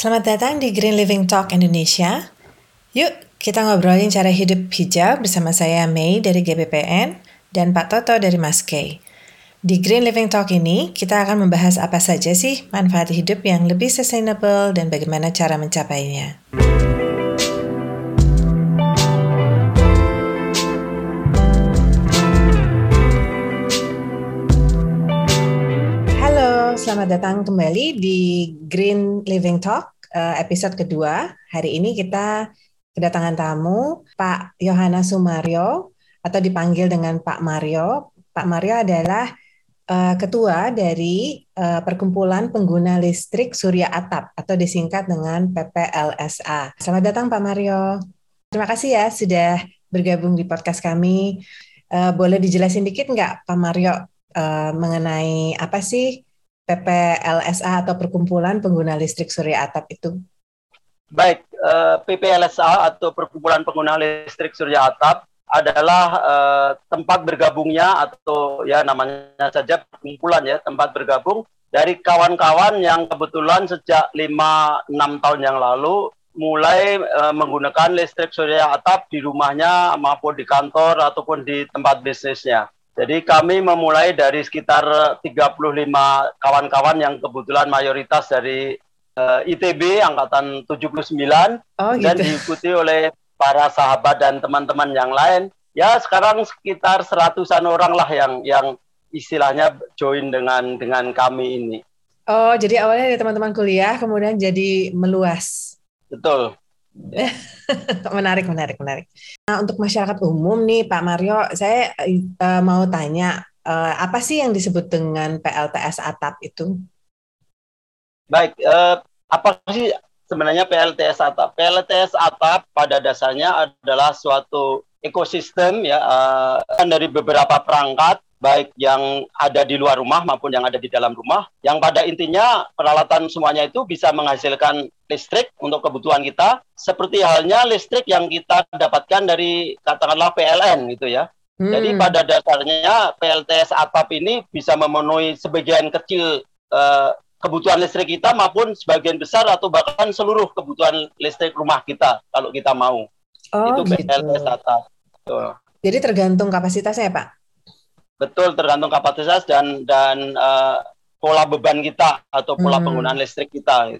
Selamat datang di Green Living Talk Indonesia. Yuk, kita ngobrolin cara hidup hijau bersama saya Mei dari GBPN dan Pak Toto dari Maskei. Di Green Living Talk ini, kita akan membahas apa saja sih manfaat hidup yang lebih sustainable dan bagaimana cara mencapainya. Halo, datang kembali di Green Living Talk eh, episode kedua. Hari ini kita kedatangan tamu Pak Yohana Sumario atau dipanggil dengan Pak Mario. Pak Mario adalah eh, ketua dari eh, Perkumpulan Pengguna Listrik Surya Atap atau disingkat dengan PPLSA. Selamat datang Pak Mario. Terima kasih ya sudah bergabung di podcast kami. Eh, boleh dijelasin dikit nggak Pak Mario eh, mengenai apa sih PPLSA atau Perkumpulan Pengguna Listrik Surya Atap itu? Baik, eh, PPLSA atau Perkumpulan Pengguna Listrik Surya Atap adalah eh, tempat bergabungnya atau ya namanya saja perkumpulan ya, tempat bergabung dari kawan-kawan yang kebetulan sejak 5-6 tahun yang lalu mulai eh, menggunakan listrik surya atap di rumahnya maupun di kantor ataupun di tempat bisnisnya. Jadi kami memulai dari sekitar 35 kawan-kawan yang kebetulan mayoritas dari eh, ITB angkatan 79 Oh dan gitu. diikuti oleh para sahabat dan teman-teman yang lain. Ya sekarang sekitar seratusan orang lah yang yang istilahnya join dengan dengan kami ini. Oh, jadi awalnya dari teman-teman kuliah, kemudian jadi meluas. Betul. menarik, menarik, menarik. Nah, untuk masyarakat umum nih, Pak Mario, saya eh, mau tanya, eh, apa sih yang disebut dengan PLTS atap itu? Baik, eh, apa sih sebenarnya PLTS atap? PLTS atap pada dasarnya adalah suatu ekosistem ya kan dari beberapa perangkat baik yang ada di luar rumah maupun yang ada di dalam rumah yang pada intinya peralatan semuanya itu bisa menghasilkan listrik untuk kebutuhan kita seperti halnya listrik yang kita dapatkan dari katakanlah PLN gitu ya. Jadi Hmm. pada dasarnya PLTS atap ini bisa memenuhi sebagian kecil eh, kebutuhan listrik kita maupun sebagian besar atau bahkan seluruh kebutuhan listrik rumah kita kalau kita mau. Oh, itu gitu. PLTS atap. Betul. Jadi tergantung kapasitasnya ya, Pak? Betul tergantung kapasitas dan dan eh, pola beban kita atau pola Hmm. penggunaan listrik kita.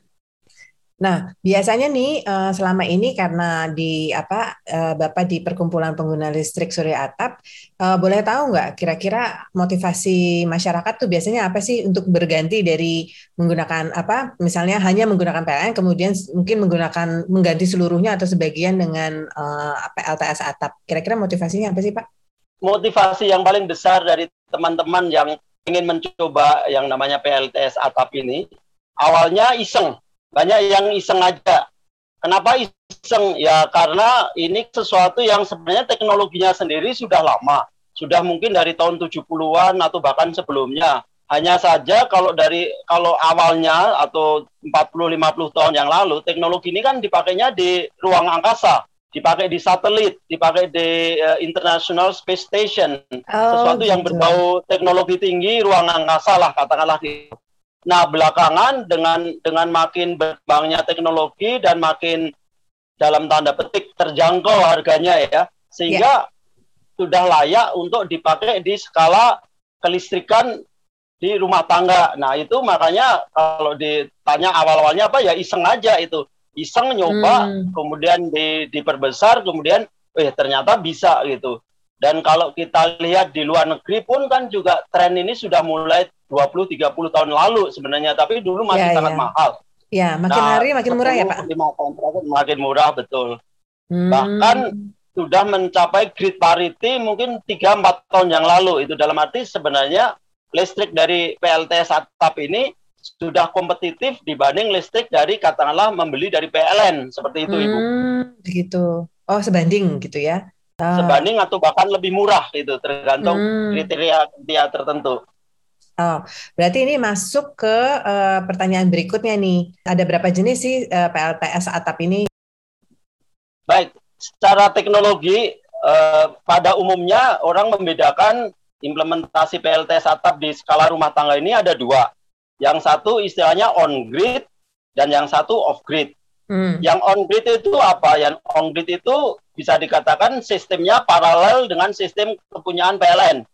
Nah, biasanya nih eh, selama ini karena di apa eh, Bapak di Perkumpulan Pengguna Listrik Surya Atap, eh, boleh tahu nggak kira-kira motivasi masyarakat tuh biasanya apa sih untuk berganti dari menggunakan apa, misalnya hanya menggunakan PLN, kemudian mungkin menggunakan mengganti seluruhnya atau sebagian dengan eh, PLTS atap. Kira-kira motivasinya apa sih, Pak? Motivasi yang paling besar dari teman-teman yang ingin mencoba yang namanya PLTS atap ini awalnya iseng. Banyak yang iseng aja. Kenapa iseng? Ya karena ini sesuatu yang sebenarnya teknologinya sendiri sudah lama. Sudah mungkin dari tahun 70-an atau bahkan sebelumnya. Hanya saja kalau dari kalau awalnya atau 40-50 tahun yang lalu teknologi ini kan dipakainya di ruang angkasa, dipakai di satelit, dipakai di eh, International Space Station, sesuatu yang gitu. berbau teknologi tinggi, ruang angkasa lah katakanlah gitu. Nah, belakangan dengan dengan makin berkembangnya teknologi dan makin dalam tanda petik terjangkau harganya ya, sehingga sudah layak untuk dipakai di skala kelistrikan di rumah tangga. Nah, itu makanya kalau ditanya awal-awalnya apa ya iseng aja itu. Iseng nyoba, Hmm. kemudian di, diperbesar, kemudian eh ternyata bisa gitu. Dan kalau kita lihat di luar negeri pun kan juga tren ini sudah mulai 20-30 tahun lalu sebenarnya, tapi dulu masih Ya, sangat ya. mahal. Ya, makin Nah, hari makin murah ya, Pak? 10, tahun makin murah, betul. Hmm. Bahkan sudah mencapai grid parity mungkin 3-4 tahun yang lalu. Itu dalam arti sebenarnya listrik dari PLTS atap ini sudah kompetitif dibanding listrik dari katakanlah membeli dari PLN seperti itu Ibu. Hmm, begitu. Oh, sebanding gitu ya. Ah. Sebanding atau bahkan lebih murah itu tergantung Hmm. kriteria kriteria tertentu. Oh, berarti ini masuk ke eh, pertanyaan berikutnya nih. Ada berapa jenis sih eh, PLTS atap ini? Baik, secara teknologi eh, pada umumnya orang membedakan implementasi PLTS atap di skala rumah tangga ini ada dua. Yang satu istilahnya on grid, dan yang satu off grid. Hmm. Yang on grid itu apa? Yang on grid itu bisa dikatakan sistemnya paralel dengan sistem kepunyaan PLN.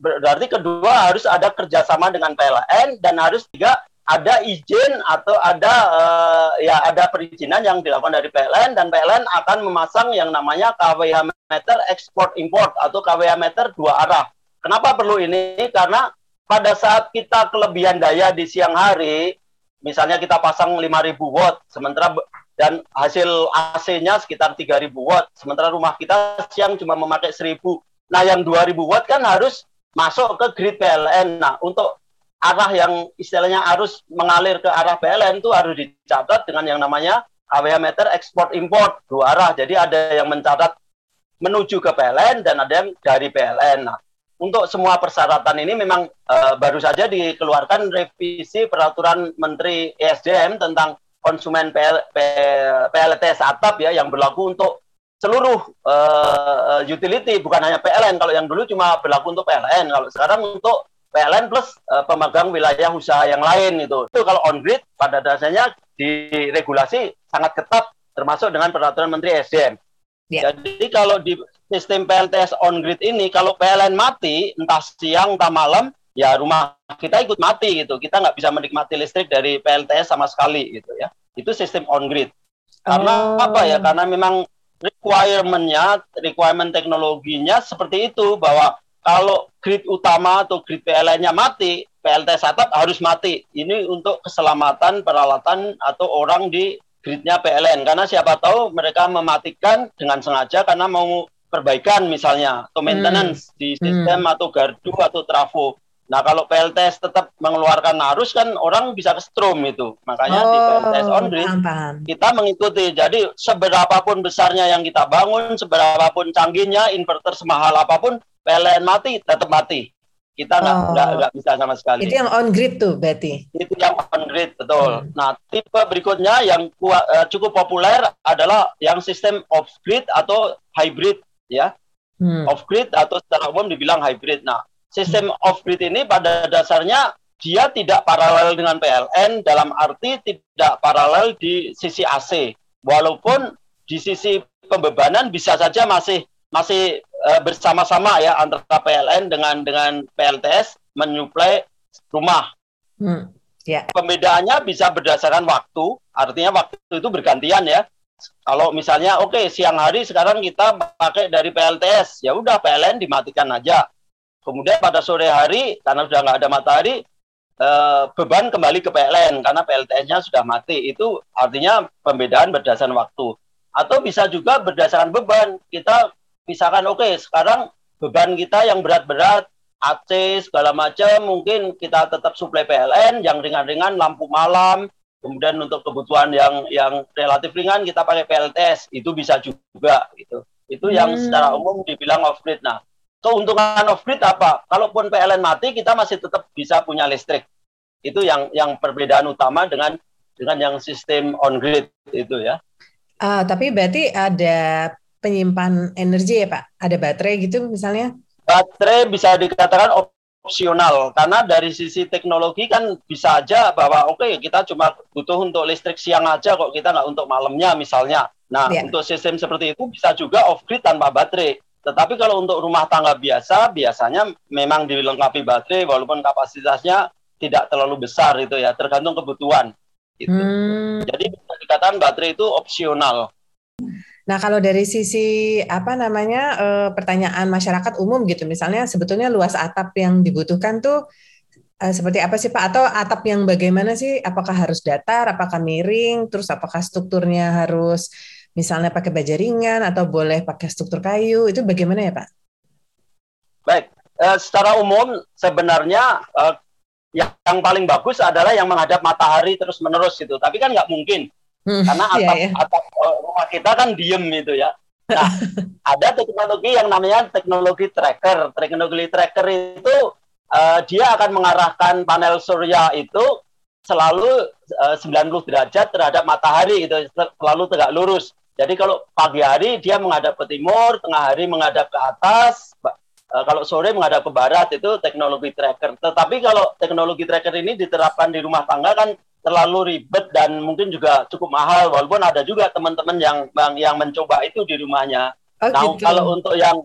Berarti kedua harus ada kerjasama dengan PLN dan harus juga ada izin atau ada uh, ya ada perizinan yang dilakukan dari PLN dan PLN akan memasang yang namanya KWH meter ekspor import atau KWH meter dua arah. Kenapa perlu ini? Karena pada saat kita kelebihan daya di siang hari misalnya kita pasang 5000 watt sementara dan hasil AC-nya sekitar 3000 watt sementara rumah kita siang cuma memakai 1000 nah yang 2000 watt kan harus masuk ke grid PLN nah untuk arah yang istilahnya harus mengalir ke arah PLN itu harus dicatat dengan yang namanya AWH meter ekspor import dua arah. Jadi ada yang mencatat menuju ke PLN dan ada yang dari PLN nah untuk semua persyaratan ini memang uh, baru saja dikeluarkan revisi peraturan Menteri ESDM tentang konsumen PL, PL, PLTS atap ya yang berlaku untuk seluruh uh, utility bukan hanya PLN kalau yang dulu cuma berlaku untuk PLN kalau sekarang untuk PLN plus uh, pemegang wilayah usaha yang lain itu. Itu kalau on grid pada dasarnya diregulasi sangat ketat termasuk dengan peraturan Menteri ESDM Yeah. Jadi kalau di sistem PLTS on grid ini kalau PLN mati entah siang entah malam ya rumah kita ikut mati gitu. Kita nggak bisa menikmati listrik dari PLTS sama sekali gitu ya. Itu sistem on grid. Karena oh. apa ya? Karena memang requirementnya, requirement teknologinya seperti itu bahwa kalau grid utama atau grid PLN-nya mati, PLTS atap harus mati. Ini untuk keselamatan peralatan atau orang di gridnya PLN karena siapa tahu mereka mematikan dengan sengaja karena mau perbaikan misalnya atau maintenance hmm. di sistem hmm. atau gardu atau trafo. Nah kalau PLTS tetap mengeluarkan arus kan orang bisa ke strom itu. Makanya oh, di PLTS on grid kita mengikuti. Jadi seberapapun besarnya yang kita bangun, seberapapun canggihnya inverter semahal apa pun, PLN mati tetap mati kita nggak oh. nggak bisa sama sekali. Itu yang on grid tuh berarti. Itu yang on grid betul. Hmm. Nah tipe berikutnya yang kuat, uh, cukup populer adalah yang sistem off grid atau hybrid ya. Hmm. Off grid atau secara umum dibilang hybrid. Nah sistem hmm. off grid ini pada dasarnya dia tidak paralel dengan PLN dalam arti tidak paralel di sisi AC. Walaupun di sisi pembebanan bisa saja masih masih uh, bersama-sama ya antara PLN dengan dengan PLTS menyuplai rumah. Hmm, yeah. Pembedaannya bisa berdasarkan waktu, artinya waktu itu bergantian ya. Kalau misalnya oke okay, siang hari sekarang kita pakai dari PLTS, ya udah PLN dimatikan aja. Kemudian pada sore hari karena sudah nggak ada matahari, eh, beban kembali ke PLN karena PLTS-nya sudah mati. Itu artinya pembedaan berdasarkan waktu. Atau bisa juga berdasarkan beban. Kita misalkan oke okay, sekarang beban kita yang berat-berat AC segala macam mungkin kita tetap suplai PLN yang ringan-ringan lampu malam kemudian untuk kebutuhan yang yang relatif ringan kita pakai PLTS itu bisa juga gitu itu hmm. yang secara umum dibilang off grid nah keuntungan off grid apa kalaupun PLN mati kita masih tetap bisa punya listrik itu yang yang perbedaan utama dengan dengan yang sistem on grid itu ya uh, tapi berarti ada penyimpan energi ya Pak? Ada baterai gitu misalnya? Baterai bisa dikatakan opsional karena dari sisi teknologi kan bisa aja bahwa oke okay, kita cuma butuh untuk listrik siang aja kok kita nggak untuk malamnya misalnya. Nah yeah. untuk sistem seperti itu bisa juga off grid tanpa baterai. Tetapi kalau untuk rumah tangga biasa biasanya memang dilengkapi baterai walaupun kapasitasnya tidak terlalu besar itu ya tergantung kebutuhan. Gitu. Hmm. Jadi bisa dikatakan baterai itu opsional. Nah, kalau dari sisi apa namanya uh, pertanyaan masyarakat umum gitu, misalnya sebetulnya luas atap yang dibutuhkan tuh uh, seperti apa sih Pak? Atau atap yang bagaimana sih? Apakah harus datar? Apakah miring? Terus apakah strukturnya harus misalnya pakai baja ringan atau boleh pakai struktur kayu? Itu bagaimana ya Pak? Baik, uh, secara umum sebenarnya uh, yang paling bagus adalah yang menghadap matahari terus menerus gitu. Tapi kan nggak mungkin Hmm, Karena iya, atap, yeah, yeah. atap rumah kita kan diem gitu ya. Nah, ada teknologi yang namanya teknologi tracker. Teknologi tracker itu uh, dia akan mengarahkan panel surya itu selalu uh, 90 derajat terhadap matahari itu selalu tegak lurus. Jadi kalau pagi hari dia menghadap ke timur, tengah hari menghadap ke atas, uh, kalau sore menghadap ke barat itu teknologi tracker. Tetapi kalau teknologi tracker ini diterapkan di rumah tangga kan terlalu ribet dan mungkin juga cukup mahal walaupun ada juga teman-teman yang yang mencoba itu di rumahnya. Oh, nah, gitu. kalau untuk yang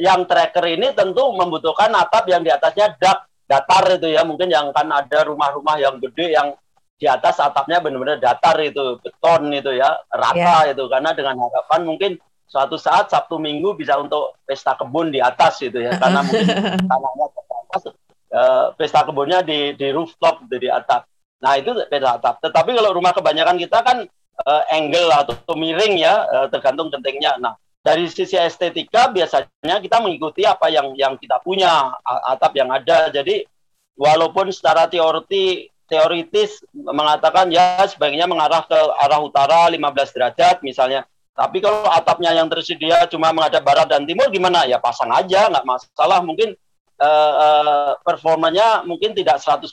yang tracker ini tentu membutuhkan atap yang di atasnya dak datar itu ya mungkin yang kan ada rumah-rumah yang gede yang di atas atapnya benar-benar datar itu beton itu ya rata yeah. itu karena dengan harapan mungkin suatu saat Sabtu Minggu bisa untuk pesta kebun di atas itu ya karena mungkin tanahnya ke atas uh, pesta kebunnya di di rooftop di atap. Nah itu pesta atap. Tetapi kalau rumah kebanyakan kita kan uh, angle atau miring ya uh, tergantung gentingnya. Nah dari sisi estetika biasanya kita mengikuti apa yang yang kita punya atap yang ada. Jadi walaupun secara teori teoritis mengatakan ya sebaiknya mengarah ke arah utara 15 derajat misalnya tapi kalau atapnya yang tersedia cuma menghadap barat dan timur gimana? Ya pasang aja, nggak masalah. Mungkin uh, uh, performanya mungkin tidak 100%,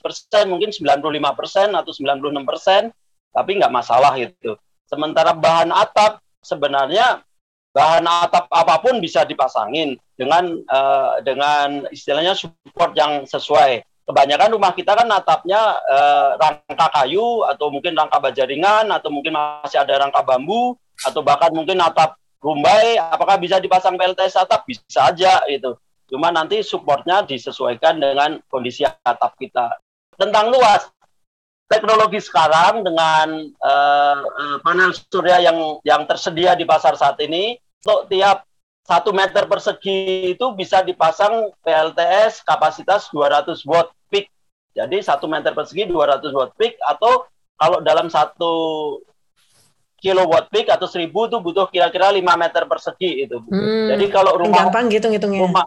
mungkin 95% atau 96%, tapi nggak masalah itu. Sementara bahan atap sebenarnya bahan atap apa pun bisa dipasangin dengan uh, dengan istilahnya support yang sesuai. Kebanyakan rumah kita kan atapnya uh, rangka kayu atau mungkin rangka baja ringan atau mungkin masih ada rangka bambu atau bahkan mungkin atap rumbai apakah bisa dipasang PLTS atap? Bisa aja itu cuma nanti supportnya disesuaikan dengan kondisi atap kita. Tentang luas teknologi sekarang dengan uh, panel surya yang yang tersedia di pasar saat ini untuk tiap satu meter persegi itu bisa dipasang PLTS kapasitas 200 watt peak. Jadi satu meter persegi 200 watt peak atau kalau dalam satu kilowatt peak atau seribu itu butuh kira-kira 5 meter persegi itu. Hmm, Jadi kalau rumah gampang gitu ngitungnya. Rumah,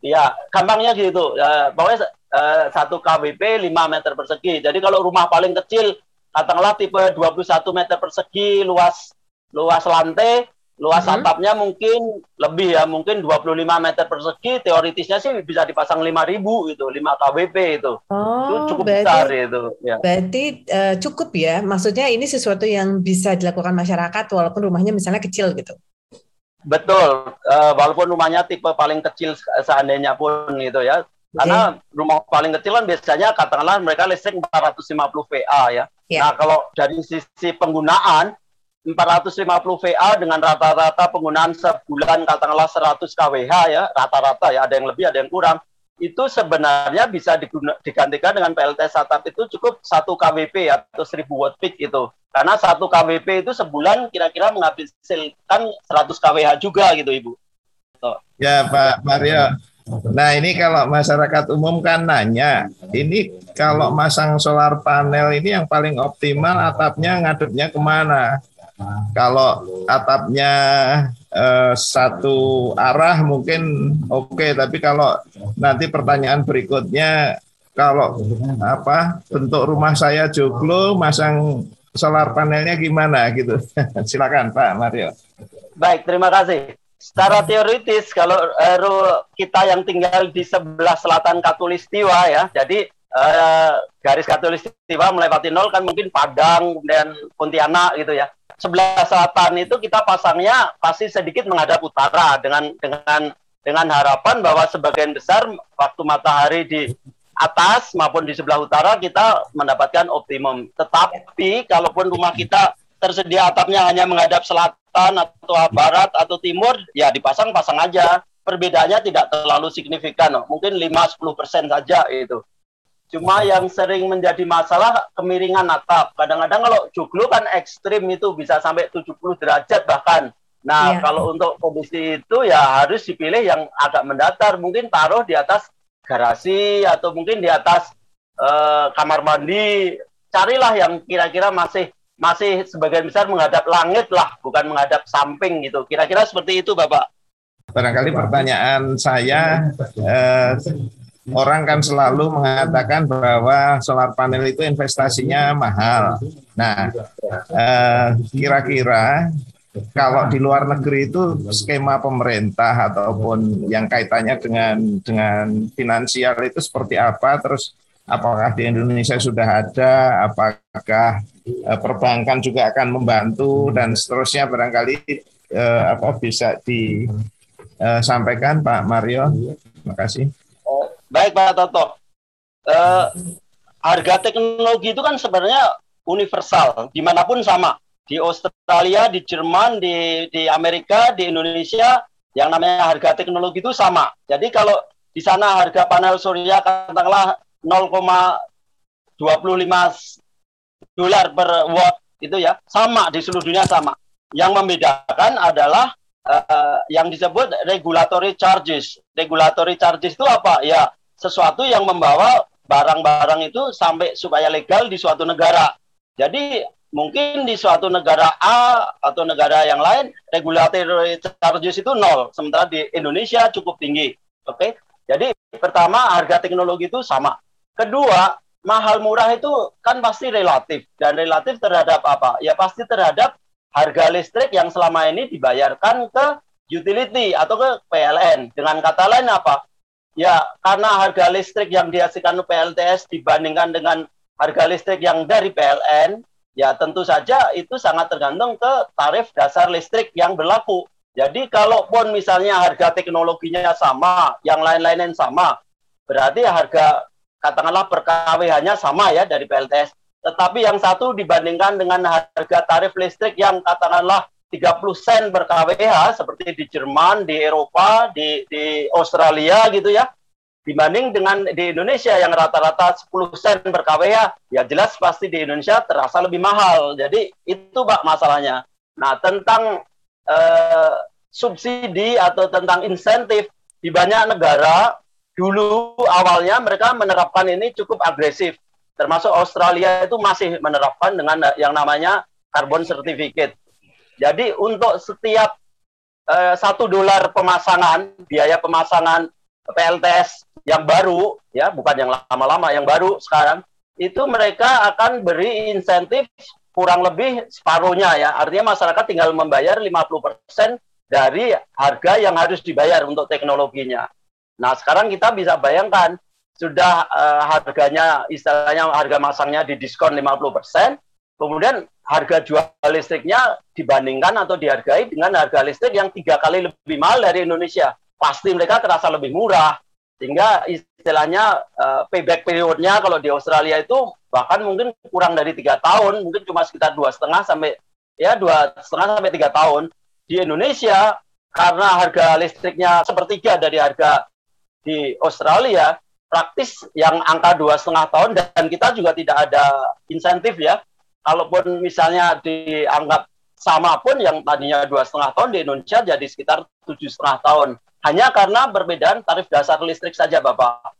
ya, gampangnya gitu. Ya, pokoknya uh, 1 kWp 5 meter persegi. Jadi kalau rumah paling kecil katakanlah tipe 21 meter persegi luas luas lantai Luas hmm. atapnya mungkin lebih ya, mungkin 25 meter persegi. Teoritisnya sih bisa dipasang 5000 itu, 5 kWp itu. Oh, itu cukup berarti, besar itu. Ya. Berarti uh, cukup ya. Maksudnya ini sesuatu yang bisa dilakukan masyarakat walaupun rumahnya misalnya kecil gitu. Betul. Uh, walaupun rumahnya tipe paling kecil seandainya pun gitu ya. Okay. Karena rumah paling kecil kan biasanya katakanlah mereka listrik 450 VA ya. Yeah. Nah, kalau dari sisi penggunaan 450 VA dengan rata-rata penggunaan sebulan katakanlah 100 kWh ya, rata-rata ya, ada yang lebih, ada yang kurang. Itu sebenarnya bisa diguna, digantikan dengan PLTS atap itu cukup 1 kWp atau 1000 watt peak itu. Karena 1 kWp itu sebulan kira-kira menghasilkan 100 kWh juga gitu Ibu. Tuh. Ya Pak Mario. Nah ini kalau masyarakat umum kan nanya, ini kalau masang solar panel ini yang paling optimal atapnya ngadepnya ke mana? Kalau atapnya eh, satu arah mungkin oke, okay, tapi kalau nanti pertanyaan berikutnya kalau apa bentuk rumah saya joglo, masang solar panelnya gimana gitu. Silakan Pak Mario. Baik, terima kasih. Secara teoritis kalau uh, kita yang tinggal di sebelah selatan Katulistiwa ya, jadi uh, garis Katulistiwa melewati nol kan mungkin Padang dan Pontianak gitu ya sebelah selatan itu kita pasangnya pasti sedikit menghadap utara dengan dengan dengan harapan bahwa sebagian besar waktu matahari di atas maupun di sebelah utara kita mendapatkan optimum. Tetapi kalaupun rumah kita tersedia atapnya hanya menghadap selatan atau barat atau timur, ya dipasang pasang aja. Perbedaannya tidak terlalu signifikan, mungkin 5-10% saja itu. Cuma yang sering menjadi masalah kemiringan atap. Kadang-kadang kalau joglo kan ekstrim itu bisa sampai 70 derajat bahkan. Nah, yeah. kalau untuk kondisi itu ya harus dipilih yang agak mendatar. Mungkin taruh di atas garasi atau mungkin di atas uh, kamar mandi. Carilah yang kira-kira masih masih sebagian besar menghadap langit lah, bukan menghadap samping gitu. Kira-kira seperti itu, Bapak. Barangkali pertanyaan saya eh, orang kan selalu mengatakan bahwa solar panel itu investasinya mahal. Nah, eh, kira-kira kalau di luar negeri itu skema pemerintah ataupun yang kaitannya dengan dengan finansial itu seperti apa? Terus apakah di Indonesia sudah ada? Apakah eh, perbankan juga akan membantu dan seterusnya barangkali eh, apa bisa di uh, sampaikan Pak Mario. Terima kasih. Oh, baik Pak Toto. Uh, harga teknologi itu kan sebenarnya universal, di mana pun sama. Di Australia, di Jerman, di, di Amerika, di Indonesia, yang namanya harga teknologi itu sama. Jadi kalau di sana harga panel surya katakanlah 0,25 dolar per watt itu ya sama di seluruh dunia sama. Yang membedakan adalah uh, yang disebut regulatory charges. Regulatory charges itu apa? Ya sesuatu yang membawa barang-barang itu sampai supaya legal di suatu negara. Jadi mungkin di suatu negara A atau negara yang lain regulatory charges itu nol, sementara di Indonesia cukup tinggi. Oke, okay? jadi pertama harga teknologi itu sama. Kedua, mahal murah itu kan pasti relatif dan relatif terhadap apa? Ya pasti terhadap harga listrik yang selama ini dibayarkan ke utility atau ke PLN. Dengan kata lain apa? Ya, karena harga listrik yang dihasilkan PLTS dibandingkan dengan harga listrik yang dari PLN, ya tentu saja itu sangat tergantung ke tarif dasar listrik yang berlaku. Jadi kalaupun misalnya harga teknologinya sama, yang lain-lainnya sama, berarti harga katakanlah per KWH-nya sama ya dari PLTS. Tetapi yang satu dibandingkan dengan harga tarif listrik yang katakanlah 30 sen per kWh seperti di Jerman, di Eropa, di, di Australia gitu ya. Dibanding dengan di Indonesia yang rata-rata 10 sen per kWh, ya jelas pasti di Indonesia terasa lebih mahal. Jadi itu Pak masalahnya. Nah, tentang eh, subsidi atau tentang insentif di banyak negara dulu awalnya mereka menerapkan ini cukup agresif. Termasuk Australia itu masih menerapkan dengan yang namanya carbon certificate jadi untuk setiap eh, satu dolar pemasangan, biaya pemasangan PLTS yang baru, ya bukan yang lama-lama, yang baru sekarang, itu mereka akan beri insentif kurang lebih separuhnya ya. Artinya masyarakat tinggal membayar 50% dari harga yang harus dibayar untuk teknologinya. Nah, sekarang kita bisa bayangkan sudah uh, harganya istilahnya harga masangnya didiskon 50%, kemudian harga jual listriknya dibandingkan atau dihargai dengan harga listrik yang tiga kali lebih mahal dari Indonesia. Pasti mereka terasa lebih murah. Sehingga istilahnya uh, payback periodnya kalau di Australia itu bahkan mungkin kurang dari tiga tahun, mungkin cuma sekitar dua setengah sampai ya dua setengah sampai tiga tahun. Di Indonesia karena harga listriknya sepertiga dari harga di Australia, praktis yang angka dua setengah tahun dan kita juga tidak ada insentif ya kalaupun misalnya dianggap sama pun yang tadinya dua setengah tahun di Indonesia jadi sekitar tujuh setengah tahun hanya karena perbedaan tarif dasar listrik saja Bapak.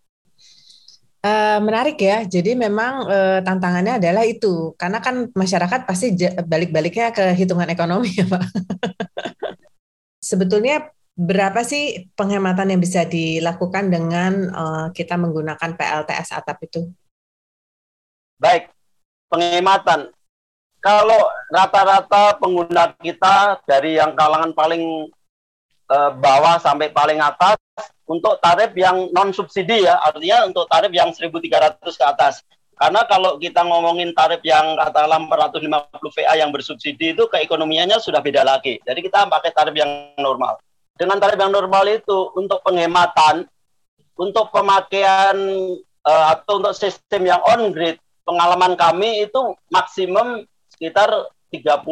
Uh, menarik ya. Jadi memang uh, tantangannya adalah itu, karena kan masyarakat pasti balik-baliknya ke hitungan ekonomi ya Pak. Sebetulnya berapa sih penghematan yang bisa dilakukan dengan uh, kita menggunakan PLTS atap itu? Baik, penghematan. Kalau rata-rata pengguna kita dari yang kalangan paling uh, bawah sampai paling atas untuk tarif yang non subsidi ya, artinya untuk tarif yang 1.300 ke atas. Karena kalau kita ngomongin tarif yang katakanlah 450 VA yang bersubsidi itu keekonomiannya sudah beda lagi. Jadi kita pakai tarif yang normal. Dengan tarif yang normal itu untuk penghematan, untuk pemakaian uh, atau untuk sistem yang on grid pengalaman kami itu maksimum sekitar 35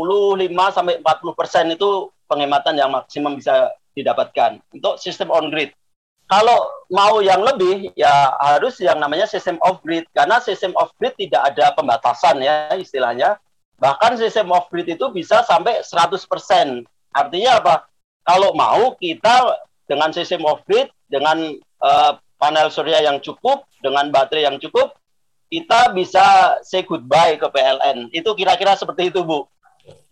sampai 40 persen itu penghematan yang maksimum bisa didapatkan untuk sistem on grid. Kalau mau yang lebih ya harus yang namanya sistem off grid karena sistem off grid tidak ada pembatasan ya istilahnya. Bahkan sistem off grid itu bisa sampai 100%. Artinya apa? Kalau mau kita dengan sistem off grid dengan uh, panel surya yang cukup, dengan baterai yang cukup, kita bisa say goodbye ke PLN. Itu kira-kira seperti itu, Bu.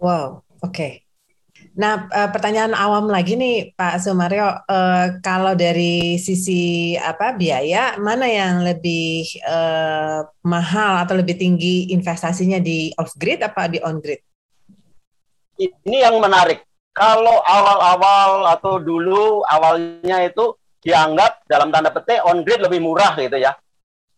Wow, oke. Okay. Nah, uh, pertanyaan awam lagi nih, Pak Sumario, uh, kalau dari sisi apa biaya, mana yang lebih uh, mahal atau lebih tinggi investasinya di off grid apa di on grid? Ini yang menarik. Kalau awal-awal atau dulu awalnya itu dianggap dalam tanda petik on grid lebih murah gitu ya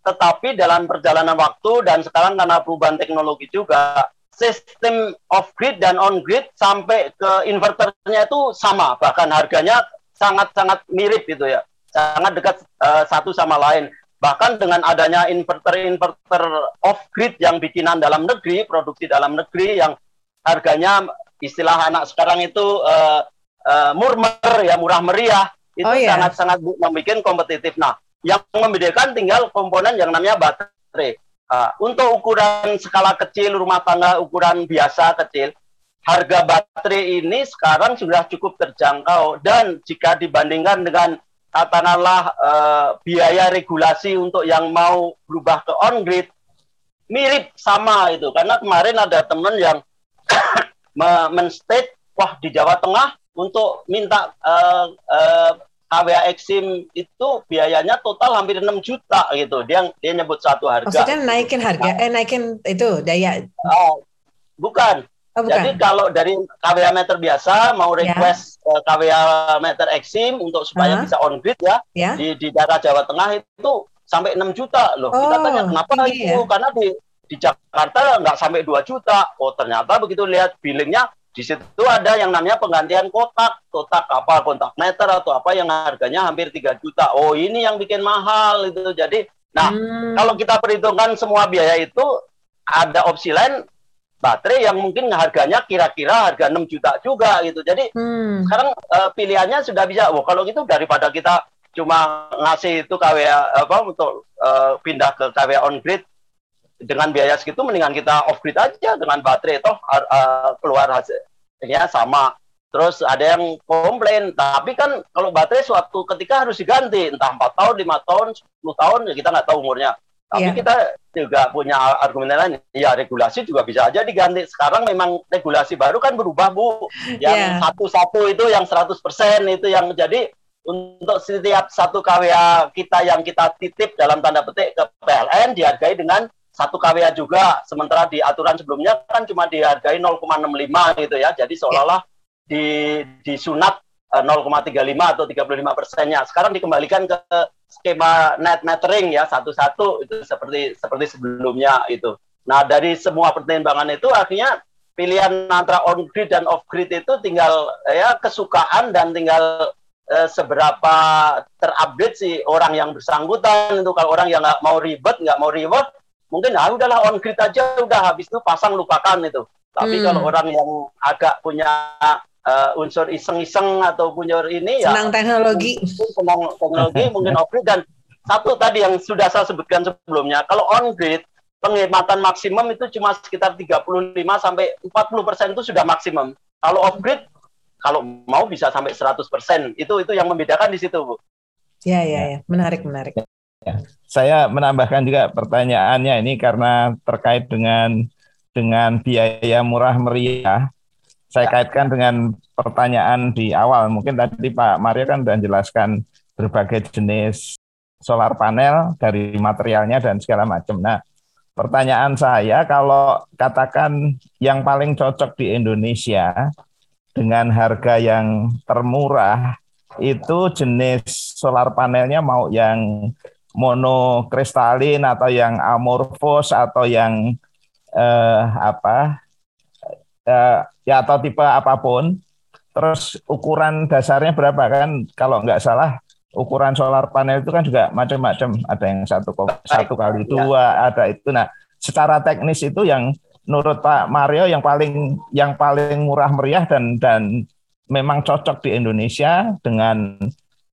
tetapi dalam perjalanan waktu dan sekarang karena perubahan teknologi juga sistem off grid dan on grid sampai ke inverternya itu sama bahkan harganya sangat-sangat mirip gitu ya, sangat dekat uh, satu sama lain. Bahkan dengan adanya inverter-inverter off-grid yang bikinan dalam negeri, produksi dalam negeri yang harganya istilah anak sekarang itu uh, uh, murmer ya, murah meriah, itu oh, iya. sangat-sangat yeah. membuat kompetitif. Nah, yang membedakan tinggal komponen yang namanya baterai. Uh, untuk ukuran skala kecil rumah tangga ukuran biasa kecil, harga baterai ini sekarang sudah cukup terjangkau dan jika dibandingkan dengan katakanlah uh, biaya regulasi untuk yang mau berubah ke on grid mirip sama itu karena kemarin ada teman yang menstate wah di Jawa Tengah untuk minta uh, uh, KWA Exim itu biayanya total hampir 6 juta gitu dia dia nyebut satu harga maksudnya naikin harga eh naikin itu daya oh, bukan Oh, Jadi kalau dari KWA meter biasa mau ya. request yeah. KWA meter Exim untuk supaya uh -huh. bisa on grid ya yeah. di di daerah Jawa Tengah itu sampai 6 juta loh. Oh, Kita tanya kenapa itu? Ya? Karena di di Jakarta nggak sampai 2 juta. Oh ternyata begitu lihat billingnya di situ ada yang namanya penggantian kotak, kotak apa kontak meter atau apa yang harganya hampir 3 juta. Oh ini yang bikin mahal itu. Jadi, nah hmm. kalau kita perhitungkan semua biaya itu ada opsi lain baterai yang mungkin harganya kira-kira harga 6 juta juga gitu. Jadi hmm. sekarang uh, pilihannya sudah bisa. Oh, kalau gitu daripada kita cuma ngasih itu KWA apa untuk uh, pindah ke KWA on grid dengan biaya segitu mendingan kita off grid aja dengan baterai toh uh, keluar hasilnya sama. Terus ada yang komplain, tapi kan kalau baterai suatu ketika harus diganti, entah 4 tahun, lima tahun, 10 tahun, ya kita nggak tahu umurnya. Tapi yeah. kita juga punya argumen lain. Ya regulasi juga bisa aja diganti. Sekarang memang regulasi baru kan berubah bu. Yang iya. satu-satu yeah. itu yang 100% itu yang jadi untuk setiap satu KWA kita yang kita titip dalam tanda petik ke PLN dihargai dengan satu KWA juga. Sementara di aturan sebelumnya kan cuma dihargai 0,65 gitu ya. Jadi seolah-olah di disunat 0,35 eh, atau 35 persennya. Sekarang dikembalikan ke skema net metering ya satu-satu itu seperti seperti sebelumnya itu. Nah dari semua pertimbangan itu akhirnya pilihan antara on grid dan off grid itu tinggal ya kesukaan dan tinggal eh, seberapa terupdate si orang yang bersangkutan itu kalau orang yang nggak mau ribet nggak mau reward mungkin ah udahlah on grid aja udah habis itu pasang lupakan itu. Tapi hmm. kalau orang yang agak punya uh, unsur iseng-iseng atau punya ini ya senang teknologi. senang teknologi mungkin off grid dan satu tadi yang sudah saya sebutkan sebelumnya kalau on grid penghematan maksimum itu cuma sekitar 35 sampai 40 persen itu sudah maksimum. Kalau off grid kalau mau bisa sampai 100 persen. Itu itu yang membedakan di situ bu. Ya ya ya. Menarik menarik. Ya. Saya menambahkan juga pertanyaannya ini karena terkait dengan dengan biaya murah meriah saya ya. kaitkan dengan pertanyaan di awal. Mungkin tadi Pak Mario kan sudah jelaskan berbagai jenis solar panel dari materialnya dan segala macam. Nah, pertanyaan saya kalau katakan yang paling cocok di Indonesia dengan harga yang termurah itu jenis solar panelnya mau yang monokristalin atau yang amorfos atau yang eh, apa eh, ya atau tipe apa pun. Terus ukuran dasarnya berapa kan? Kalau nggak salah ukuran solar panel itu kan juga macam-macam. Ada yang satu satu kali ya. dua, ada itu. Nah, secara teknis itu yang menurut Pak Mario yang paling yang paling murah meriah dan dan memang cocok di Indonesia dengan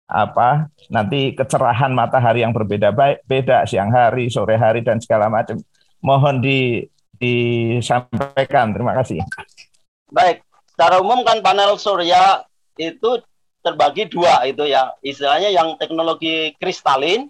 apa nanti kecerahan matahari yang berbeda baik beda siang hari sore hari dan segala macam mohon di disampaikan terima kasih Baik, secara umum kan panel surya itu terbagi dua itu ya, istilahnya yang teknologi kristalin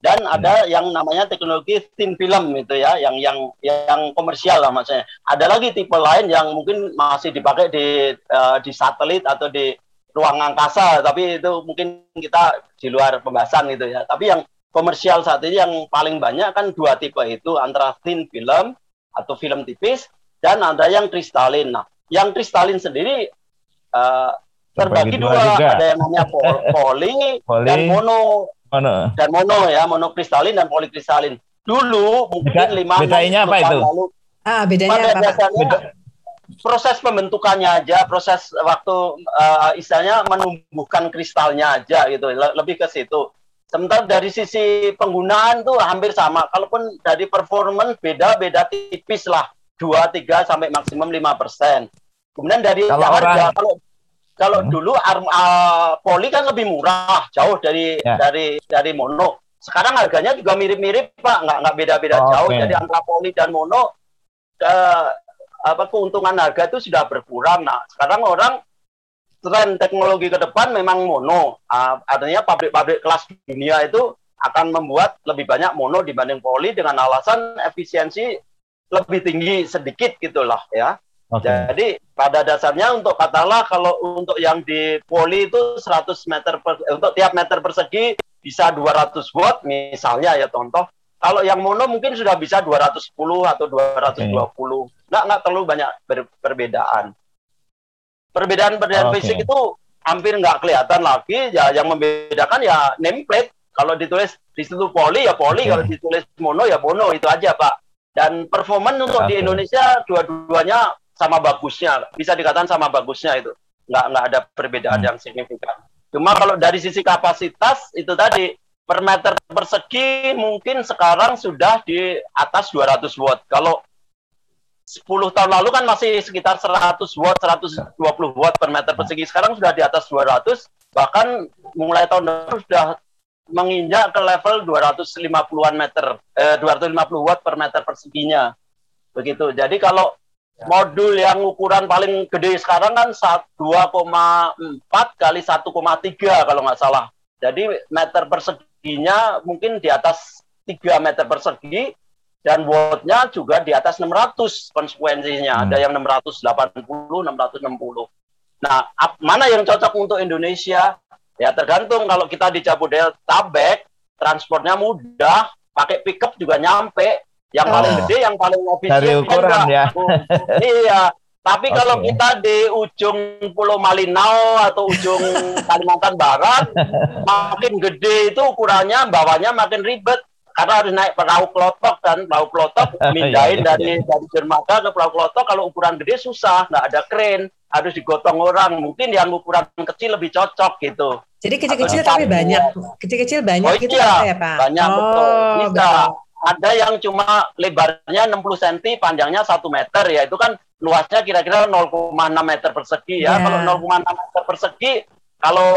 dan hmm. ada yang namanya teknologi thin film itu ya, yang yang yang komersial lah maksudnya. Ada lagi tipe lain yang mungkin masih dipakai di uh, di satelit atau di ruang angkasa, tapi itu mungkin kita di luar pembahasan gitu ya. Tapi yang komersial saat ini yang paling banyak kan dua tipe itu antara thin film atau film tipis dan ada yang kristalin. Nah, yang kristalin sendiri uh, terbagi dua, juga. ada yang namanya poli, poli dan mono. mono dan mono ya mono kristalin dan polikristalin dulu mungkin lima bedanya apa itu lalu, ah bedanya apa biasanya Beda. Proses pembentukannya aja, proses waktu uh, istilahnya menumbuhkan kristalnya aja gitu, lebih ke situ. Sementara dari sisi penggunaan tuh hampir sama. Kalaupun dari performance beda-beda tipis lah, dua tiga sampai maksimum lima persen. Kemudian dari kalau harga, orang... kalau kalau hmm. dulu arm, uh, poli kan lebih murah, jauh dari ya. dari dari mono. Sekarang harganya juga mirip-mirip pak, nggak nggak beda-beda oh, jauh. Okay. Jadi antara poli dan mono, uh, apa keuntungan harga itu sudah berkurang. Nah, sekarang orang tren teknologi ke depan memang mono. Uh, artinya pabrik-pabrik kelas dunia itu akan membuat lebih banyak mono dibanding poli dengan alasan efisiensi lebih tinggi sedikit gitulah ya. Okay. Jadi pada dasarnya untuk katalah kalau untuk yang di poli itu 100 meter per, untuk tiap meter persegi bisa 200 watt misalnya ya contoh kalau yang mono mungkin sudah bisa 210 atau 220. Okay. Nggak, nggak terlalu banyak ber, perbedaan. Perbedaan-perbedaan okay. fisik itu hampir nggak kelihatan lagi. Ya, yang membedakan ya nameplate. Kalau ditulis di situ poli ya poli, okay. kalau ditulis mono ya mono itu aja pak. Dan performan untuk okay. di Indonesia dua-duanya sama bagusnya, bisa dikatakan sama bagusnya itu. Nggak nggak ada perbedaan hmm. yang signifikan. Cuma kalau dari sisi kapasitas itu tadi per meter persegi mungkin sekarang sudah di atas 200 watt. Kalau 10 tahun lalu kan masih sekitar 100 watt, 120 watt per meter persegi. Sekarang sudah di atas 200, bahkan mulai tahun depan sudah menginjak ke level 250-an meter, eh, 250 watt per meter perseginya. Begitu. Jadi kalau modul yang ukuran paling gede sekarang kan 2,4 kali 1,3 kalau nggak salah. Jadi meter persegi perseginya mungkin di atas 3 meter persegi dan wattnya juga di atas 600 konsekuensinya. Hmm. Ada yang 680, 660. Nah, mana yang cocok untuk Indonesia? Ya tergantung kalau kita di Jabodetabek, transportnya mudah, pakai pickup juga nyampe. Yang paling oh. gede, yang paling efisien. Dari ukuran ya. iya, tapi okay. kalau kita di ujung Pulau Malinau atau ujung Kalimantan Barat, makin gede itu ukurannya, bawahnya makin ribet. Karena harus naik perahu klotok dan perahu klotok iya, mindahin iya, dari iya. dari dermaga ke perahu klotok kalau ukuran gede susah nggak ada keren harus digotong orang. Mungkin yang ukuran kecil lebih cocok gitu. Jadi kecil-kecil tapi banyak kecil-kecil banyak oh, gitu iya, ya pak? Banyak oh, betul bisa. betul. ada yang cuma lebarnya 60 cm panjangnya satu meter. Ya itu kan luasnya kira-kira 0,6 meter persegi ya. Yeah. Kalau 0,6 meter persegi, kalau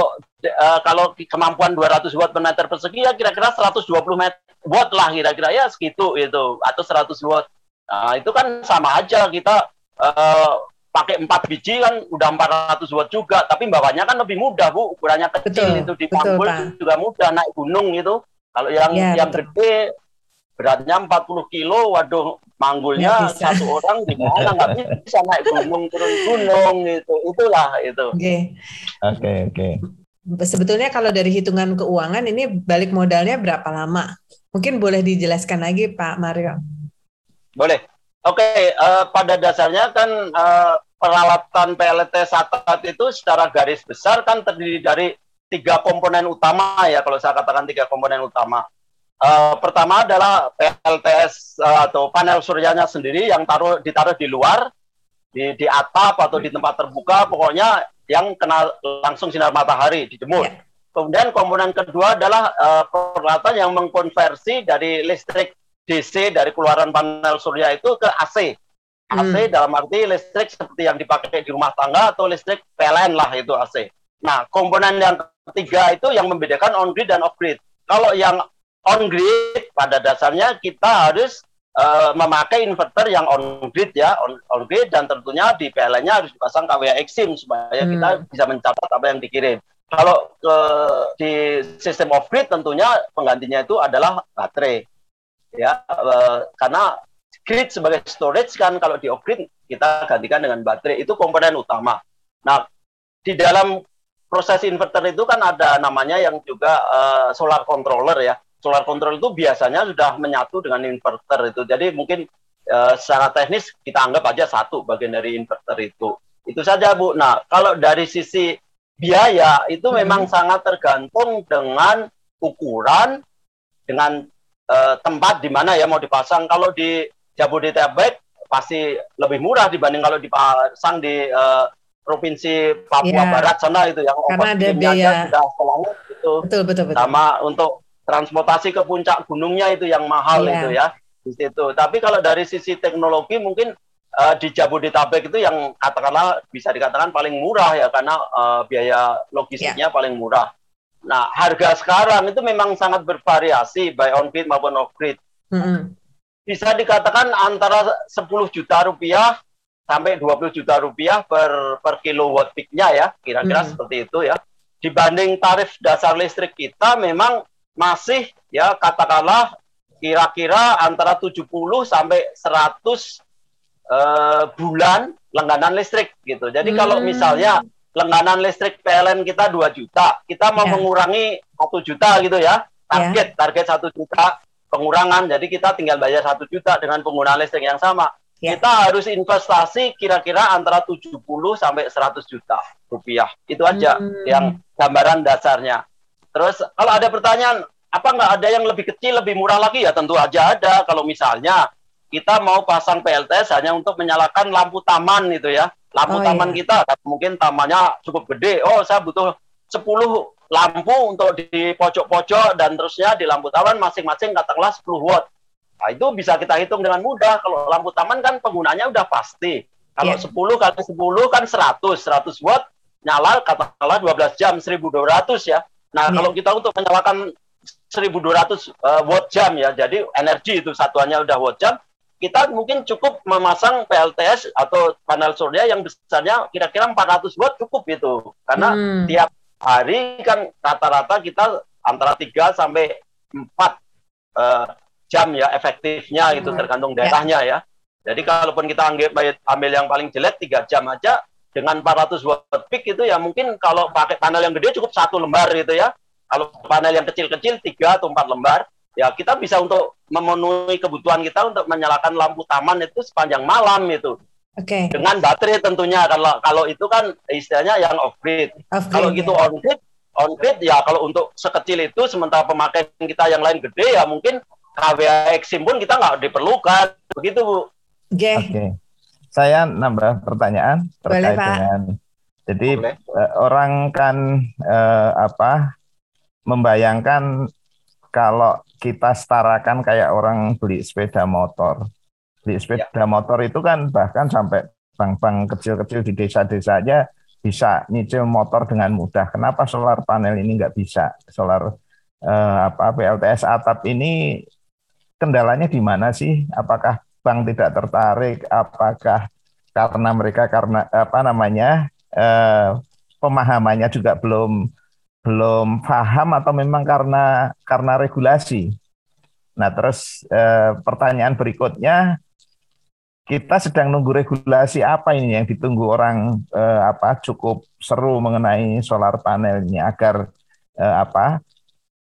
uh, kalau kemampuan 200 watt per meter persegi ya kira-kira 120 meter watt lah kira-kira ya segitu itu atau 100 watt. Nah, itu kan sama aja kita uh, pakai 4 biji kan udah 400 watt juga, tapi bawahnya kan lebih mudah Bu, ukurannya kecil betul, itu di juga mudah naik gunung itu. Kalau yang ya, yang betul. gede beratnya 40 kilo, waduh manggulnya satu orang di mana nggak bisa naik gunung turun gunung itu, itulah itu. Oke, okay. oke, okay, oke. Okay. Sebetulnya kalau dari hitungan keuangan ini balik modalnya berapa lama? Mungkin boleh dijelaskan lagi Pak Mario. Boleh. Oke, okay, uh, eh, pada dasarnya kan uh, peralatan PLT SATAT itu secara garis besar kan terdiri dari tiga komponen utama ya kalau saya katakan tiga komponen utama. Uh, pertama adalah PLTS uh, eh, atau panel suryanya sendiri yang taruh ditaruh di luar, di, di atap atau di tempat terbuka, pokoknya yang kena langsung sinar matahari dijemur. Yeah. Kemudian komponen kedua adalah uh, peralatan yang mengkonversi dari listrik DC dari keluaran panel surya itu ke AC. AC hmm. dalam arti listrik seperti yang dipakai di rumah tangga atau listrik PLN lah itu AC. Nah, komponen yang ketiga itu yang membedakan on grid dan off grid. Kalau yang on grid pada dasarnya kita harus uh, memakai inverter yang on grid ya on, on grid dan tentunya di PLN-nya harus dipasang KWA Exim supaya hmm. kita bisa mencatat apa yang dikirim. Kalau ke di sistem off grid tentunya penggantinya itu adalah baterai ya uh, karena grid sebagai storage kan kalau di off grid kita gantikan dengan baterai itu komponen utama. Nah di dalam proses inverter itu kan ada namanya yang juga uh, solar controller ya solar control itu biasanya sudah menyatu dengan inverter itu. Jadi mungkin uh, secara teknis kita anggap aja satu bagian dari inverter itu. Itu saja Bu. Nah, kalau dari sisi biaya itu hmm. memang sangat tergantung dengan ukuran dengan uh, tempat di mana ya mau dipasang. Kalau di Jabodetabek pasti lebih murah dibanding kalau dipasang di uh, provinsi Papua yeah. Barat sana itu yang karena ada biaya sudah selangit itu betul, betul, betul. sama untuk transportasi ke puncak gunungnya itu yang mahal yeah. itu ya di situ tapi kalau dari sisi teknologi mungkin uh, di Jabodetabek itu yang katakanlah bisa dikatakan paling murah ya karena uh, biaya logistiknya yeah. paling murah nah harga sekarang itu memang sangat bervariasi baik on grid maupun off grid mm -hmm. bisa dikatakan antara 10 juta rupiah sampai 20 juta rupiah per per kilowatt peaknya ya kira-kira hmm. seperti itu ya dibanding tarif dasar listrik kita memang masih ya katakanlah kira-kira antara 70 sampai 100 uh, bulan langganan listrik gitu. Jadi hmm. kalau misalnya langganan listrik PLN kita 2 juta, kita mau yeah. mengurangi 1 juta gitu ya. Target yeah. target 1 juta pengurangan. Jadi kita tinggal bayar 1 juta dengan penggunaan listrik yang sama yeah. kita harus investasi kira-kira antara 70 sampai 100 juta rupiah. Itu aja hmm. yang gambaran dasarnya. Terus kalau ada pertanyaan, apa nggak ada yang lebih kecil, lebih murah lagi ya tentu aja ada. Kalau misalnya kita mau pasang PLTS hanya untuk menyalakan lampu taman itu ya. Lampu oh, taman iya. kita mungkin tamannya cukup gede. Oh, saya butuh 10 lampu untuk di pojok-pojok dan terusnya di lampu taman masing-masing katakanlah 10 watt. Nah, itu bisa kita hitung dengan mudah. Kalau lampu taman kan penggunanya udah pasti. Kalau yeah. 10 kali 10 kan 100, 100 watt nyala katakanlah 12 jam 1200 ya. Nah, yeah. kalau kita untuk menyalakan 1200 uh, watt jam ya. Jadi energi itu satuannya udah watt jam. Kita mungkin cukup memasang PLTS atau panel surya yang besarnya kira-kira 400 watt cukup itu. Karena hmm. tiap hari kan rata-rata kita antara 3 sampai 4 uh, jam ya efektifnya itu tergantung ya. daerahnya ya. Jadi kalaupun kita ambil, ambil yang paling jelek tiga jam aja dengan 400 watt peak itu ya mungkin kalau pakai panel yang gede cukup satu lembar gitu ya. Kalau panel yang kecil-kecil tiga atau empat lembar ya kita bisa untuk memenuhi kebutuhan kita untuk menyalakan lampu taman itu sepanjang malam itu. Oke. Okay. Dengan baterai tentunya kalau kalau itu kan istilahnya yang off grid. Off -grid kalau gitu ya. on grid on grid ya kalau untuk sekecil itu sementara pemakaian kita yang lain gede ya mungkin KWA Exim pun kita nggak diperlukan. Begitu, Bu. Oke. Okay. Saya nambah pertanyaan terkait Boleh, dengan jadi Boleh. Uh, orang kan uh, apa membayangkan kalau kita setarakan kayak orang beli sepeda motor. Beli sepeda ya. motor itu kan bahkan sampai bank-bank kecil-kecil di desa-desa aja bisa nyicil motor dengan mudah. Kenapa solar panel ini nggak bisa? Solar uh, apa PLTS atap ini kendalanya di mana sih? Apakah bank tidak tertarik? Apakah karena mereka karena apa namanya eh, pemahamannya juga belum belum paham atau memang karena karena regulasi? Nah, terus eh, pertanyaan berikutnya kita sedang nunggu regulasi apa ini yang ditunggu orang eh, apa cukup seru mengenai solar panel ini agar eh, apa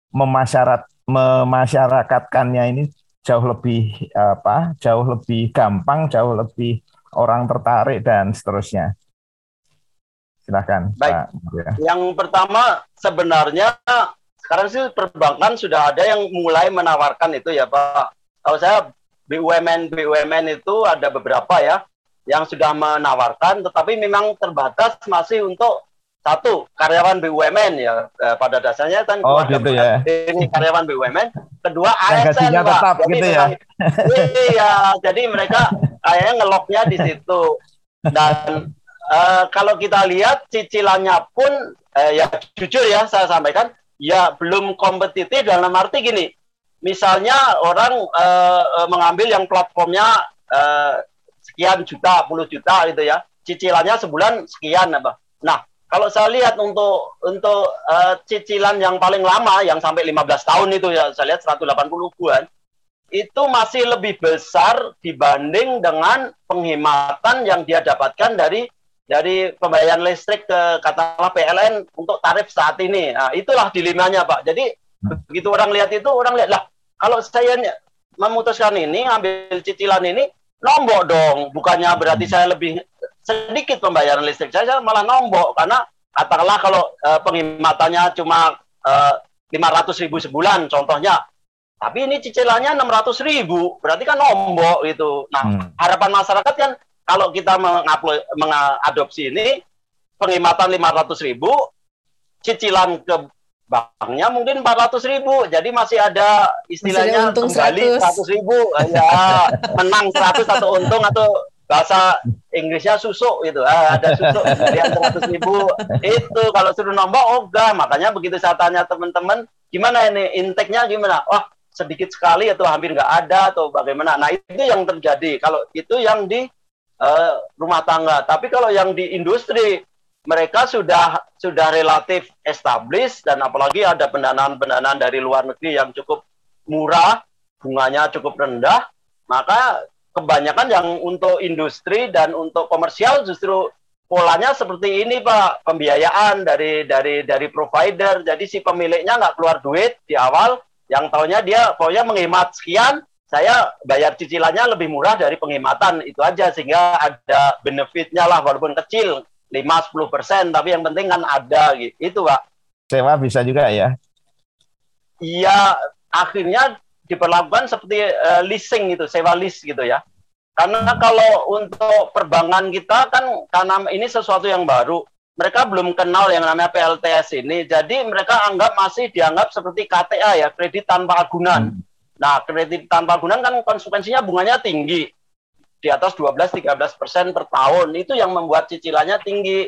memasyarat memasyarakatkannya ini jauh lebih apa jauh lebih gampang jauh lebih orang tertarik dan seterusnya silahkan baik Pak. Ya. yang pertama sebenarnya sekarang sih perbankan sudah ada yang mulai menawarkan itu ya Pak kalau saya BUMN BUMN itu ada beberapa ya yang sudah menawarkan tetapi memang terbatas masih untuk satu karyawan BUMN ya eh, pada dasarnya kan oh, gitu ya. ini karyawan BUMN kedua ASN Pak. tetap, jadi gitu ya. iya jadi mereka kayaknya ngeloknya di situ. Dan eh, kalau kita lihat cicilannya pun eh, ya jujur ya saya sampaikan ya belum kompetitif dalam arti gini. Misalnya orang eh, eh mengambil yang platformnya eh, sekian juta puluh juta gitu ya. Cicilannya sebulan sekian apa nah kalau saya lihat untuk untuk uh, cicilan yang paling lama yang sampai 15 tahun itu ya saya lihat 180 bulan itu masih lebih besar dibanding dengan penghematan yang dia dapatkan dari dari pembayaran listrik ke katakanlah PLN untuk tarif saat ini. Nah, itulah dilemanya, Pak. Jadi begitu orang lihat itu orang lihat lah kalau saya memutuskan ini ambil cicilan ini nombok dong. Bukannya berarti saya lebih sedikit pembayaran listrik saya malah nombok karena katakanlah kalau uh, penghimatannya cuma uh, eh, 500 ribu sebulan contohnya Tapi ini cicilannya 600 ribu, berarti kan nombok gitu. Nah, hmm. harapan masyarakat kan kalau kita mengadopsi ini penghematan 500 ribu, cicilan ke banknya mungkin 400 ribu, jadi masih ada istilahnya masih kembali 100. 100 ribu, ya menang 100 atau untung atau bahasa Inggrisnya susuk gitu, ah, ada susuk dari 100 ribu. Itu kalau suruh nombok oh enggak, makanya begitu saya tanya teman-teman gimana ini intake-nya gimana, wah sedikit sekali atau hampir nggak ada atau bagaimana, nah itu yang terjadi. Kalau itu yang di uh, rumah tangga, tapi kalau yang di industri mereka sudah sudah relatif established dan apalagi ada pendanaan-pendanaan dari luar negeri yang cukup murah, bunganya cukup rendah, maka kebanyakan yang untuk industri dan untuk komersial justru polanya seperti ini Pak, pembiayaan dari dari dari provider. Jadi si pemiliknya nggak keluar duit di awal, yang tahunya dia pokoknya menghemat sekian, saya bayar cicilannya lebih murah dari penghematan itu aja sehingga ada benefitnya lah walaupun kecil 5-10 persen, tapi yang penting kan ada gitu. Itu Pak. Sewa bisa juga ya? Iya, akhirnya diperlakukan seperti uh, leasing gitu, sewa lease gitu ya. Karena kalau untuk perbankan kita kan karena ini sesuatu yang baru, mereka belum kenal yang namanya PLTS ini, jadi mereka anggap masih dianggap seperti KTA ya, kredit tanpa agunan. Hmm. Nah, kredit tanpa agunan kan konsekuensinya bunganya tinggi di atas 12-13 persen per tahun itu yang membuat cicilannya tinggi.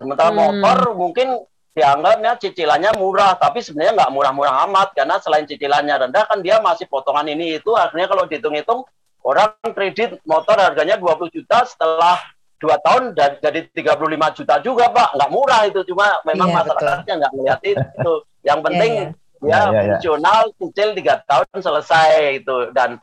Sementara hmm. motor mungkin dianggapnya cicilannya murah, tapi sebenarnya nggak murah-murah amat karena selain cicilannya rendah kan dia masih potongan ini. Itu akhirnya kalau dihitung-hitung orang kredit motor harganya 20 juta setelah dua tahun dan jadi 35 juta juga pak. Nggak murah itu cuma memang iya, masyarakatnya nggak melihat itu. Yang penting iya, iya. ya ya, ya, fungsional cicil tiga tahun selesai itu. Dan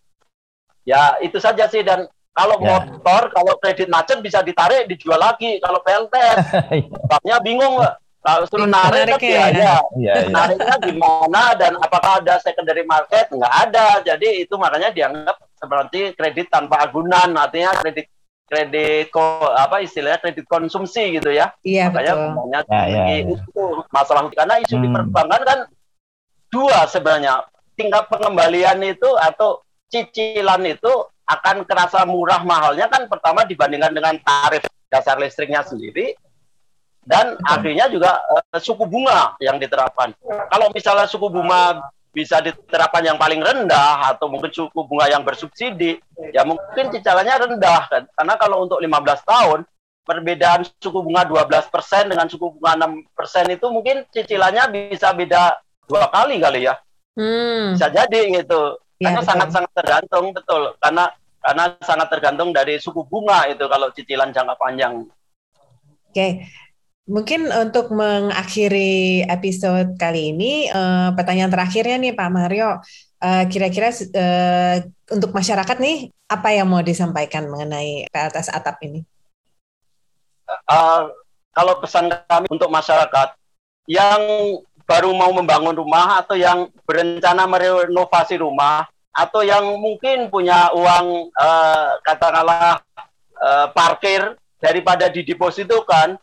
Ya itu saja sih. Dan kalau ya. motor kalau kredit macet bisa ditarik dijual lagi. Kalau PLT banknya bingung kalau suruh narik kan ya, ya. Ya, ya. nariknya gimana dan apakah ada secondary market? Nggak ada. Jadi itu makanya dianggap seperti kredit tanpa agunan. Artinya kredit kredit ko, apa istilahnya kredit konsumsi gitu ya. Iya, makanya banyak ya, ya, ya. itu masalah. Karena isu hmm. di perbankan kan dua sebenarnya. Tingkat pengembalian itu atau cicilan itu akan kerasa murah mahalnya kan pertama dibandingkan dengan tarif dasar listriknya sendiri dan akhirnya juga uh, suku bunga yang diterapkan. Kalau misalnya suku bunga bisa diterapkan yang paling rendah atau mungkin suku bunga yang bersubsidi, ya mungkin cicilannya rendah kan. Karena kalau untuk 15 tahun perbedaan suku bunga 12% dengan suku bunga 6% itu mungkin cicilannya bisa beda dua kali kali ya. Hmm. Bisa jadi gitu. Ya, karena sangat-sangat tergantung betul karena karena sangat tergantung dari suku bunga itu kalau cicilan jangka panjang. Oke. Mungkin untuk mengakhiri episode kali ini uh, pertanyaan terakhirnya nih Pak Mario uh, kira-kira uh, untuk masyarakat nih apa yang mau disampaikan mengenai PLTS atap ini? Uh, kalau pesan kami untuk masyarakat yang baru mau membangun rumah atau yang berencana merenovasi rumah atau yang mungkin punya uang uh, katakanlah uh, parkir daripada didepositokan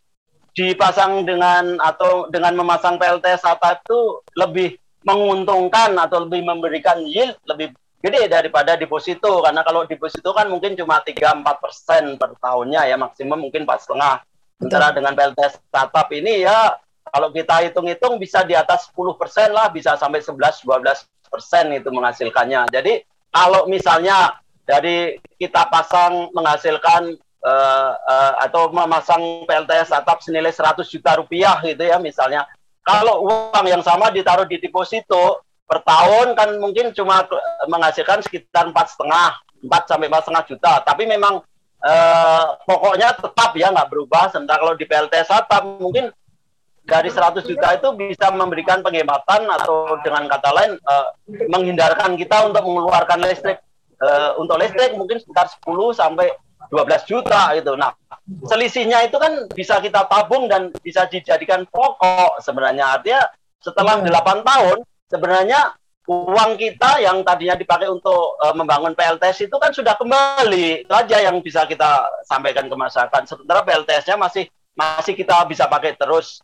dipasang dengan atau dengan memasang PLTS atap itu lebih menguntungkan atau lebih memberikan yield lebih gede daripada deposito. Karena kalau deposito kan mungkin cuma 3-4 persen per tahunnya ya maksimum mungkin empat setengah. Sementara dengan PLTS atap ini ya kalau kita hitung-hitung bisa di atas 10 persen lah bisa sampai 11-12 persen itu menghasilkannya. Jadi kalau misalnya dari kita pasang menghasilkan uh, uh, atau memasang PLTS atap senilai 100 juta rupiah gitu ya misalnya, kalau uang yang sama ditaruh di deposito per tahun kan mungkin cuma menghasilkan sekitar empat setengah, empat sampai empat setengah juta. Tapi memang uh, pokoknya tetap ya nggak berubah. Sementara kalau di PLTS atap mungkin dari 100 juta itu bisa memberikan penghematan atau dengan kata lain uh, menghindarkan kita untuk mengeluarkan listrik uh, untuk listrik mungkin sekitar 10 sampai 12 juta gitu. Nah, selisihnya itu kan bisa kita tabung dan bisa dijadikan pokok sebenarnya. Artinya setelah 8 tahun sebenarnya uang kita yang tadinya dipakai untuk uh, membangun PLTS itu kan sudah kembali. Itu aja yang bisa kita sampaikan ke masyarakat. Sementara PLTS-nya masih masih kita bisa pakai terus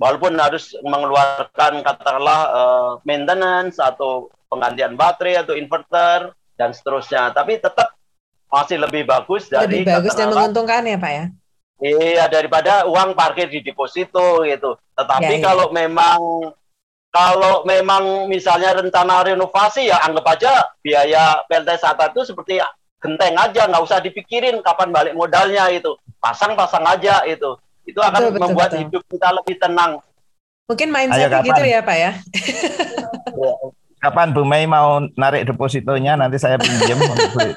walaupun harus mengeluarkan katakanlah uh, maintenance atau penggantian baterai atau inverter dan seterusnya, tapi tetap masih lebih bagus dari lebih bagus dan menguntungkan ya Pak ya. Iya daripada uang parkir di deposito gitu. Tetapi ya, ya. kalau memang kalau memang misalnya rencana renovasi ya anggap aja biaya PLTS Sata itu seperti genteng aja, nggak usah dipikirin kapan balik modalnya itu. Pasang-pasang aja itu itu akan betul, membuat betul. hidup kita lebih tenang. Mungkin mindset gitu ya Pak ya. Kapan Bu Mei mau narik depositonya? Nanti saya pinjam. Untuk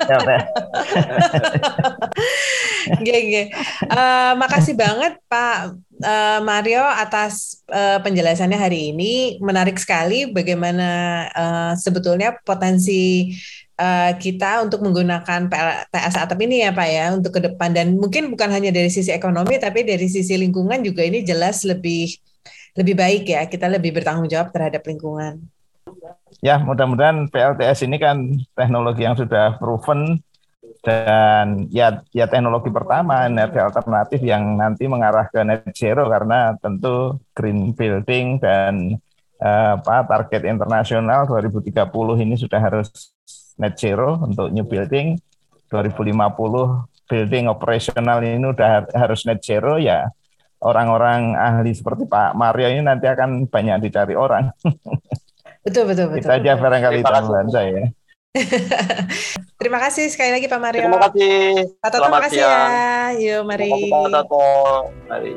Oke, Uh, makasih banget Pak uh, Mario atas uh, penjelasannya hari ini. Menarik sekali bagaimana uh, sebetulnya potensi uh, kita untuk menggunakan PLTS atap ini ya Pak ya untuk ke depan. Dan mungkin bukan hanya dari sisi ekonomi tapi dari sisi lingkungan juga ini jelas lebih lebih baik ya. Kita lebih bertanggung jawab terhadap lingkungan. Ya mudah-mudahan PLTS ini kan teknologi yang sudah proven dan ya ya teknologi pertama energi alternatif yang nanti mengarah ke net zero karena tentu green building dan uh, apa target internasional 2030 ini sudah harus net zero untuk new building 2050 building operasional ini udah harus net zero ya orang-orang ahli seperti Pak Mario ini nanti akan banyak dicari orang. Betul betul betul. Kita aja barangkali tambahan saya. terima kasih sekali lagi Pak Mario. Terima kasih. Pak Toto, terima kasih ya. Yuk mari. Terima kasih Pak Toto. Mari.